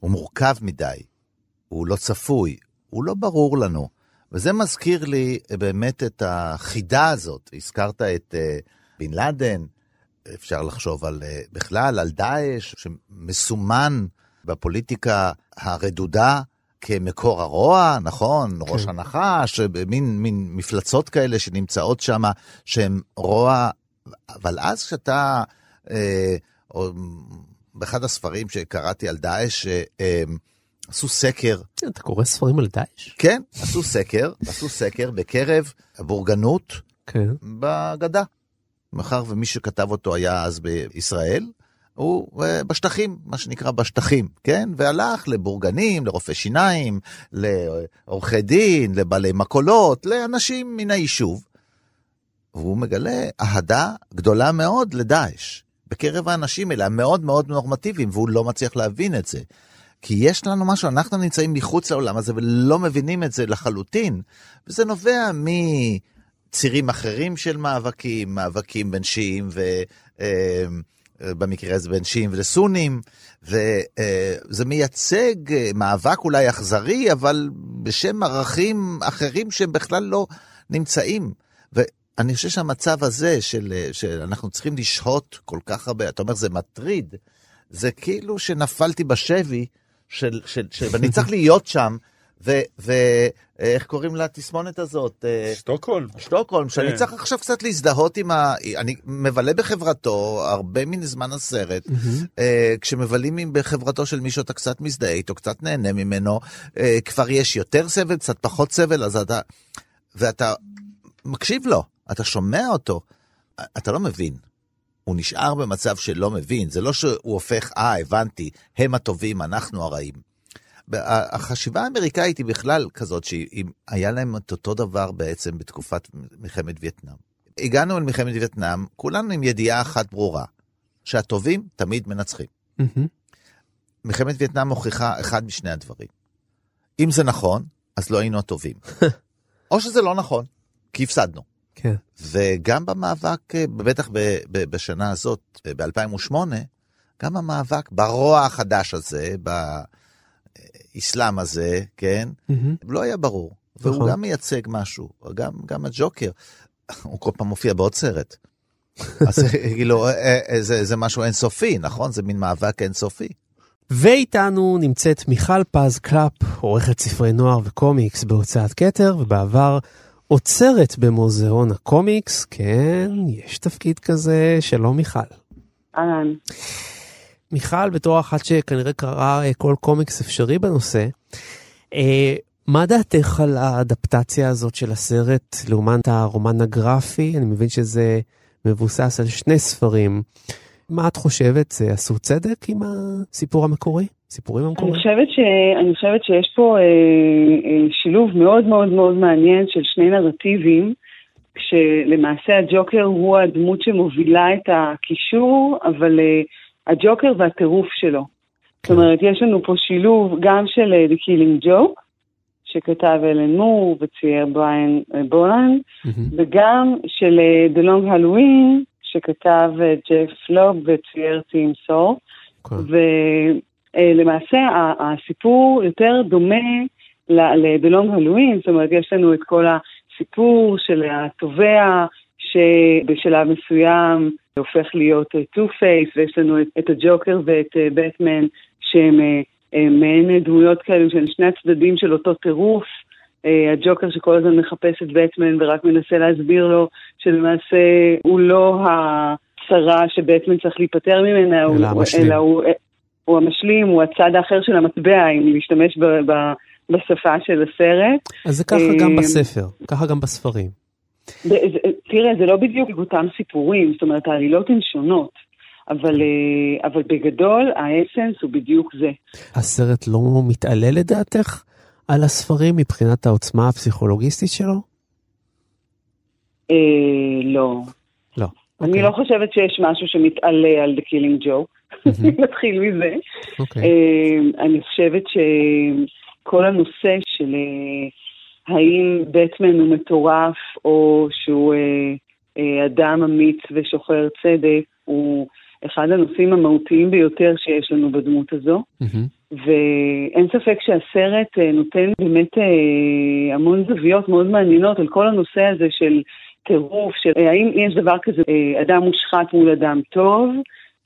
הוא מורכב מדי, הוא לא צפוי, הוא לא ברור לנו. וזה מזכיר לי באמת את החידה הזאת. הזכרת את uh, בן לאדן, אפשר לחשוב על, uh, בכלל על דאעש, שמסומן בפוליטיקה הרדודה כמקור הרוע, נכון? כן. ראש הנחש, מין, מין מפלצות כאלה שנמצאות שם, שהן רוע, אבל אז כשאתה, אה, או, באחד הספרים שקראתי על דאעש, אה, עשו סקר. אתה קורא ספרים על דאעש? כן, עשו סקר, עשו סקר בקרב הבורגנות כן. בגדה. מאחר ומי שכתב אותו היה אז בישראל, הוא בשטחים, מה שנקרא בשטחים, כן? והלך לבורגנים, לרופאי שיניים, לעורכי דין, לבעלי מקולות, לאנשים מן היישוב. והוא מגלה אהדה גדולה מאוד לדאעש. בקרב האנשים האלה, המאוד מאוד נורמטיביים, והוא לא מצליח להבין את זה. כי יש לנו משהו, אנחנו נמצאים מחוץ לעולם הזה ולא מבינים את זה לחלוטין, וזה נובע מצירים אחרים של מאבקים, מאבקים בין שיעים ו... במקרה הזה בין שיעים ולסונים, וזה מייצג מאבק אולי אכזרי, אבל בשם ערכים אחרים שהם בכלל לא נמצאים. ואני חושב שהמצב הזה של, שאנחנו צריכים לשהות כל כך הרבה, אתה אומר זה מטריד, זה כאילו שנפלתי בשבי, של, של, של, ואני צריך להיות שם, ואיך קוראים לתסמונת הזאת? אה, שטוקהולם. שטוקהולם, שאני כן. צריך עכשיו קצת להזדהות עם ה... אני מבלה בחברתו הרבה מן זמן הסרט. אה, כשמבלים בחברתו של מישהו אתה קצת מזדהה איתו, קצת נהנה ממנו, אה, כבר יש יותר סבל, קצת פחות סבל, אז אתה... ואתה מקשיב לו, אתה שומע אותו, אתה לא מבין. הוא נשאר במצב שלא מבין, זה לא שהוא הופך, אה, הבנתי, הם הטובים, אנחנו הרעים. החשיבה האמריקאית היא בכלל כזאת שהיה להם את אותו דבר בעצם בתקופת מלחמת וייטנאם. הגענו אל מלחמת וייטנאם, כולנו עם ידיעה אחת ברורה, שהטובים תמיד מנצחים. מלחמת וייטנאם מוכיחה אחד משני הדברים. אם זה נכון, אז לא היינו הטובים. או שזה לא נכון, כי הפסדנו. כן. וגם במאבק, אה, בטח ב- ב- בשנה הזאת, ב-2008, גם המאבק ברוע החדש הזה, באסלאם הזה, כן, מהמם. לא היה ברור. והוא נכון. גם מייצג משהו, גם, גם הג'וקר, הוא כל פעם מופיע בעוד סרט. אז כאילו, אה, אה, זה, זה משהו אינסופי, נכון? זה מין מאבק אינסופי. ואיתנו נמצאת מיכל פז קלאפ, עורכת ספרי נוער וקומיקס בהוצאת כתר, ובעבר אוצרת במוזיאון הקומיקס. כן, יש תפקיד כזה, שלום מיכל. אהלן. מיכל, בתור אחת שכנראה קראה אה, כל קומיקס אפשרי בנושא, אה, מה דעתך על האדפטציה הזאת של הסרט לעומת הרומן הגרפי? אני מבין שזה מבוסס על שני ספרים. מה את חושבת? זה עשו צדק עם הסיפור המקורי? סיפורים אני המקוריים? חושבת, ש... אני חושבת שיש פה אה, אה, שילוב מאוד מאוד מאוד מעניין של שני נרטיבים, כשלמעשה הג'וקר הוא הדמות שמובילה את הקישור, אבל אה, הג'וקר והטירוף שלו. זאת אומרת, יש לנו פה שילוב גם של אה, The Killing Joke, שכתב אלן מור וצייר בריין אה, בולן, מהמם. וגם של אה, The Long Halloween, שכתב ג'ף לוב וצייר טים סור. כן. ולמעשה הסיפור יותר דומה לבלונג הלואין, זאת אומרת, יש לנו את כל הסיפור של התובע שבשלב מסוים הופך להיות Two-Face, ויש לנו את, את הג'וקר ואת אה, בטמן, שהם אה, אה, מעין דמויות כאלו של שני הצדדים של אותו טירוף. אה, הג'וקר שכל הזמן מחפש את בטמן ורק מנסה להסביר לו שלמעשה הוא לא הצרה שבטמן צריך להיפטר ממנה, אלא הוא- המשלים. אלא הוא, הוא המשלים, הוא הצד האחר של המטבע, אם להשתמש ב, ב, בשפה של הסרט. אז זה ככה גם אה, בספר, ככה גם בספרים. זה- תראה, זה לא בדיוק אותם סיפורים, זאת אומרת, העלילות הן שונות, אבל, אה, אבל בגדול האסנס הוא בדיוק זה. הסרט לא מתעלה לדעתך על הספרים מבחינת העוצמה הפסיכולוגיסטית שלו? אה, לא. לא. אני אוקיי. לא חושבת שיש משהו שמתעלה על The Killing Joke, נתחיל מזה. אוקיי. אה, אני חושבת שכל הנושא של אה, האם בטמן הוא מטורף או שהוא אה, אה, אדם אמיץ ושוחר צדק, הוא אחד הנושאים המהותיים ביותר שיש לנו בדמות הזו. מהמם. ואין ספק שהסרט אה, נותן באמת אה, המון זוויות מאוד מעניינות על כל הנושא הזה של טירוף, של אה, האם יש דבר כזה, אה, אדם מושחת מול אדם טוב,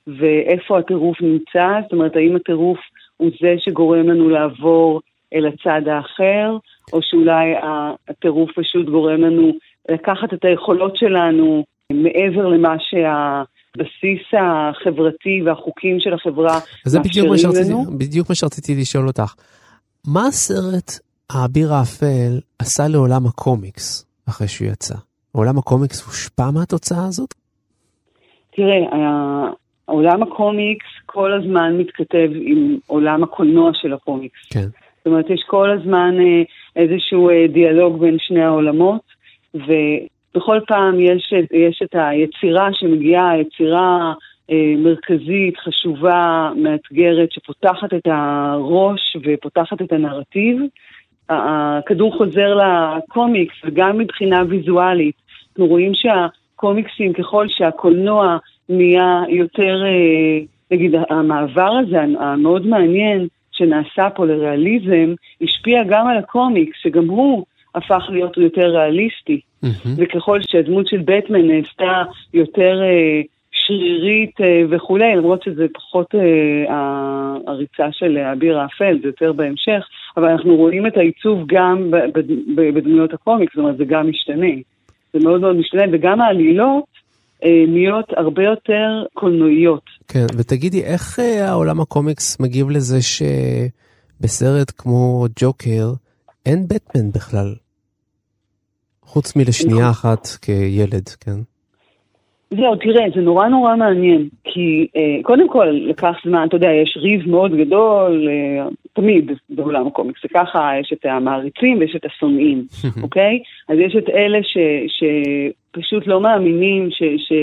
ואיפה הטירוף נמצא, זאת אומרת, האם הטירוף הוא זה שגורם לנו לעבור אל הצד האחר, או שאולי הטירוף פשוט גורם לנו לקחת את היכולות שלנו מעבר למה שהבסיס החברתי והחוקים של החברה זה בדיוק מאפשרים שרציתי, לנו. בדיוק מה שרציתי לשאול אותך. מה הסרט האביר האפל עשה לעולם הקומיקס אחרי שהוא יצא? עולם הקומיקס הושפע מהתוצאה הזאת? תראה, עולם הקומיקס כל הזמן מתכתב עם עולם הקולנוע של הקומיקס. כן. זאת אומרת, יש כל הזמן אה, איזשהו אה, דיאלוג בין שני העולמות, ובכל פעם יש, יש את היצירה שמגיעה, יצירה אה, מרכזית, חשובה, מאתגרת, שפותחת את הראש ופותחת את הנרטיב. הכדור חוזר לקומיקס, וגם מבחינה ויזואלית. אנחנו רואים שהקומיקסים, ככל שהקולנוע נהיה יותר, אה, נגיד, המעבר הזה המאוד מעניין שנעשה פה לריאליזם, השפיע גם על הקומיקס, שגם הוא הפך להיות יותר ריאליסטי. מהמם. וככל שהדמות של בטמן נעשתה יותר אה, שרירית אה, וכולי, למרות שזה פחות אה, הריצה של האביר האפל, זה יותר בהמשך, אבל אנחנו רואים את העיצוב גם בדמויות הקומיקס, זאת אומרת זה גם משתנה. זה מאוד מאוד משתנה, וגם העלילות אה, נהיות הרבה יותר קולנועיות. כן, ותגידי, איך אה, העולם הקומיקס מגיב לזה שבסרט כמו ג'וקר אין בטמן בכלל? חוץ מלשנייה אחת כילד, כן? זהו, תראה, זה נורא נורא מעניין, כי אה, קודם כל לקח זמן, אתה יודע, יש ריב מאוד גדול, אה, תמיד בעולם הקומיקס, זה ככה, יש את המעריצים ויש את השונאים, אוקיי? אז יש את אלה ש, שפשוט לא מאמינים ש... ש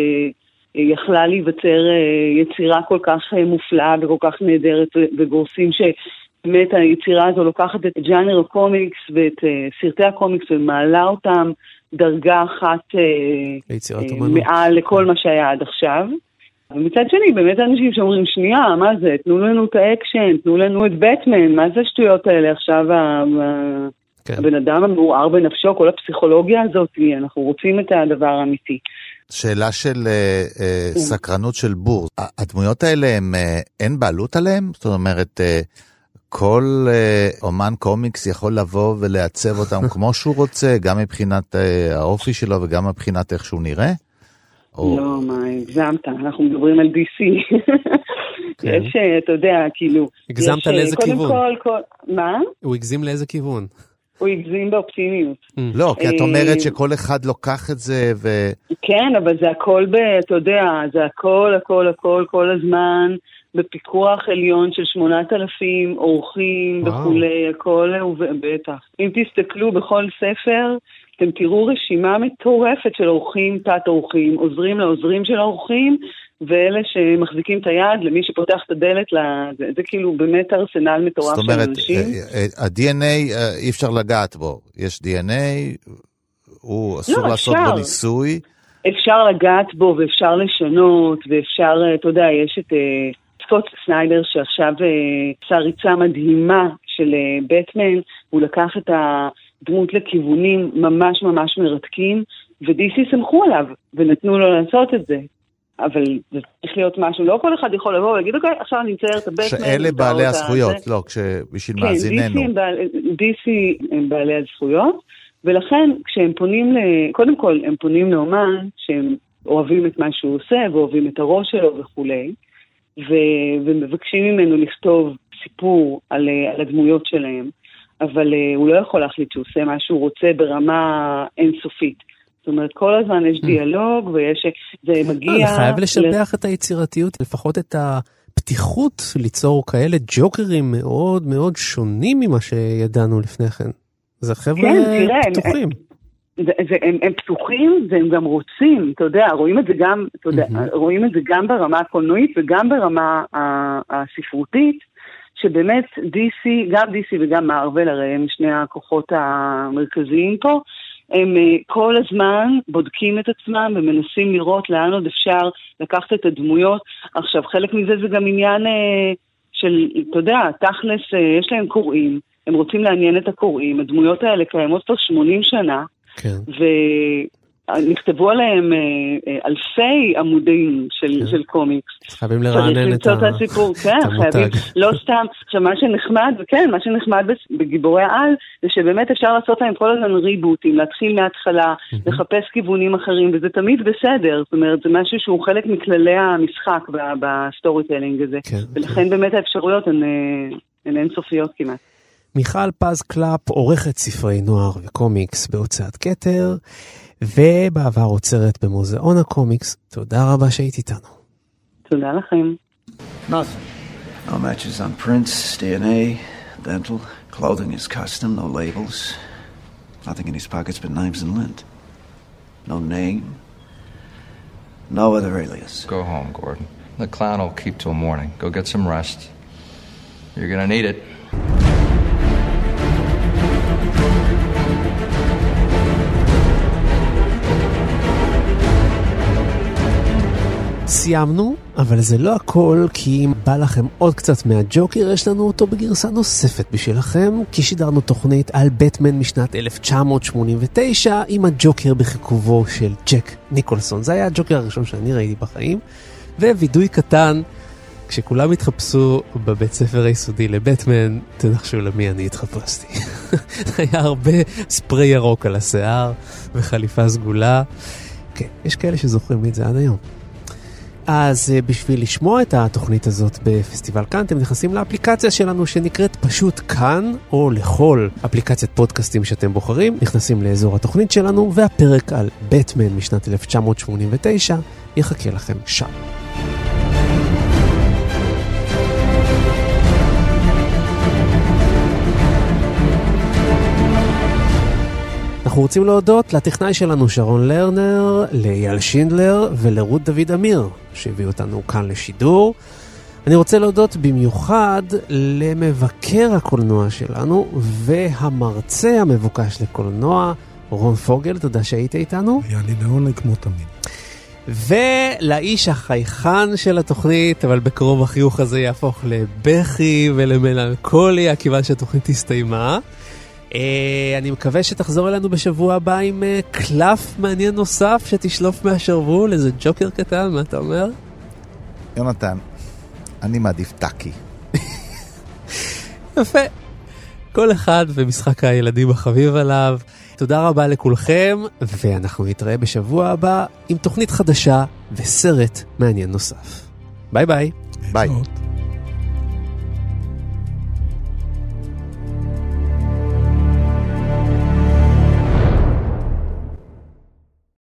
יכלה להיווצר אה, יצירה כל כך אה, מופלאה וכל כך נהדרת וגורסים שבאמת היצירה הזו לוקחת את ג'אנר הקומיקס ואת אה, סרטי הקומיקס ומעלה אותם דרגה אחת אה, אמנות. מעל לכל מה שהיה עד עכשיו. ומצד שני, באמת אנשים שאומרים, שנייה, מה זה, תנו לנו את האקשן, תנו לנו את בטמן, מה זה השטויות האלה עכשיו, ה- כן. הבן אדם המעורער בנפשו, כל הפסיכולוגיה הזאת, אנחנו רוצים את הדבר האמיתי. שאלה של אה, אה, סקרנות של בור. הדמויות האלה, הם, אה, אין בעלות עליהם? זאת אומרת, אה, כל אה, אומן קומיקס יכול לבוא ולעצב אותם כמו שהוא רוצה, גם מבחינת אה, האופי שלו וגם מבחינת איך שהוא נראה? או- לא, מה, הגזמת, אנחנו מדברים על DC. כן. יש, אה, אתה יודע, כאילו... הגזמת לאיזה כיוון? קודם כל, כל... מה? הוא הגזים לאיזה כיוון? הוא הגזים באופטימיות. לא, כי את אומרת שכל אחד לוקח את זה ו... כן, אבל זה הכל ב... אתה יודע, זה הכל, הכל, הכל, כל הזמן בפיקוח עליון של 8,000 אורחים וואו. וכולי, הכל, בטח. אם תסתכלו בכל ספר, אתם תראו רשימה מטורפת של אורחים, תת-אורחים, עוזרים לעוזרים של האורחים, ואלה שמחזיקים את היד למי שפותח את הדלת, לזה, זה כאילו באמת ארסנל מטורף זאת של אומרת, אנשים. אה, אה, ה-DNA אה, אי אפשר לגעת בו. יש DNA, הוא אסור לא, לעשות אפשר. בו ניסוי. אפשר לגעת בו ואפשר לשנות, ואפשר, אה, אתה יודע, יש את אה, סקוט סניידר שעכשיו אה, עשה ריצה מדהימה של אה, בטמן, הוא לקח את הדמות לכיוונים ממש ממש מרתקים, ו-DC סמכו עליו, ונתנו לו לעשות את זה. אבל זה צריך להיות משהו, לא כל אחד יכול לבוא ולהגיד, אוקיי, עכשיו אני אצייר את הבטמן. שאלה בעלי הזכויות, זה." לא, כשבשביל כן, מאזיננו. בעל, DC הם בעלי הזכויות, ולכן כשהם פונים, ל, קודם כל הם פונים לאומן שהם אוהבים את מה שהוא עושה ואוהבים את הראש שלו וכולי, ו, ומבקשים ממנו לכתוב סיפור על, אה, על הדמויות שלהם, אבל אה, הוא לא יכול להחליט שהוא עושה מה שהוא רוצה ברמה אינסופית. זאת אומרת, כל הזמן יש דיאלוג ויש, זה לא, מגיע... זה חייב לשבח את היצירתיות, לפחות את הפתיחות ליצור כאלה ג'וקרים מאוד מאוד שונים ממה שידענו לפני כן. זה חבר'ה כן, תראה, פתוחים. זה, זה, הם, הם פתוחים והם גם רוצים, אתה יודע, רואים את זה גם, אתה יודע, רואים את זה גם ברמה הקולנועית וגם ברמה הספרותית, שבאמת DC, גם DC וגם מארוול, הרי הם שני הכוחות המרכזיים פה, הם אה, כל הזמן בודקים את עצמם ומנסים לראות לאן עוד אפשר לקחת את הדמויות. עכשיו, חלק מזה זה גם עניין אה, של, אתה יודע, תכלס, אה, יש להם קוראים, הם רוצים לעניין את הקוראים, הדמויות האלה קיימות כבר 80 שנה, כן. ונכתבו עליהם אה, אה, אלפי עמודים של, כן. של קומיקס. חייבים לרענן את את הסיפור, כן. חייבים, לא סתם. עכשיו, מה שנחמד, וכן, מה שנחמד בגיבורי העל, זה שבאמת אפשר לעשות להם כל הזמן ריבוטים, להתחיל מההתחלה, לחפש כיוונים אחרים, וזה תמיד בסדר, זאת אומרת, זה משהו שהוא חלק מכללי המשחק ב storytelling הזה. כן. ולכן באמת האפשרויות הן אה, הן אינסופיות כמעט. מיכל פז קלאפ עורכת ספרי נוער וקומיקס בהוצאת כתר, ובעבר עוצרת במוזיאון הקומיקס. תודה רבה שהיית איתנו. תודה לכם. Nothing. No matches on prints, DNA, dental. Clothing is custom, no labels. Nothing in his pockets but knives and lint. No name. No other alias. Go home, Gordon. The clown will keep till morning. Go get some rest. You're gonna need it. סיימנו, אבל זה לא הכל, כי אם בא לכם עוד קצת מהג'וקר, יש לנו אותו בגרסה נוספת בשבילכם, כי שידרנו תוכנית על בטמן משנת 1989, עם הג'וקר בחיכובו של ג'ק ניקולסון. זה היה הג'וקר הראשון שאני ראיתי בחיים, ווידוי קטן, כשכולם התחפשו בבית ספר היסודי לבטמן, תנחשו למי אני התחפשתי. היה הרבה ספרי ירוק על השיער וחליפה סגולה. כן, יש כאלה שזוכרים את זה עד היום. אז אה, בשביל לשמוע את התוכנית הזאת בפסטיבל כאן, אתם נכנסים לאפליקציה שלנו שנקראת פשוט כאן, או לכל אפליקציית פודקאסטים שאתם בוחרים, נכנסים לאזור התוכנית שלנו, והפרק על בטמן משנת 1989 יחכה לכם שם. אנחנו רוצים להודות לטכנאי שלנו שרון לרנר, לאייל שינדלר ולרות דוד אמיר, שהביאו אותנו כאן לשידור. אני רוצה להודות במיוחד למבקר הקולנוע שלנו והמרצה המבוקש לקולנוע, רון פוגל, תודה שהיית איתנו. היה לי לעונג כמו תמיד. ולאיש החייכן של התוכנית, אבל בקרוב החיוך הזה יהפוך לבכי ולמלנכוליה, כיוון שהתוכנית הסתיימה. Uh, אני מקווה שתחזור אלינו בשבוע הבא עם uh, קלף מעניין נוסף שתשלוף מהשרוול, איזה ג'וקר קטן, מה אתה אומר? יונתן, אני מעדיף טאקי. יפה. כל אחד ומשחק הילדים החביב עליו. תודה רבה לכולכם, ואנחנו נתראה בשבוע הבא עם תוכנית חדשה וסרט מעניין נוסף. ביי ביי. ביי.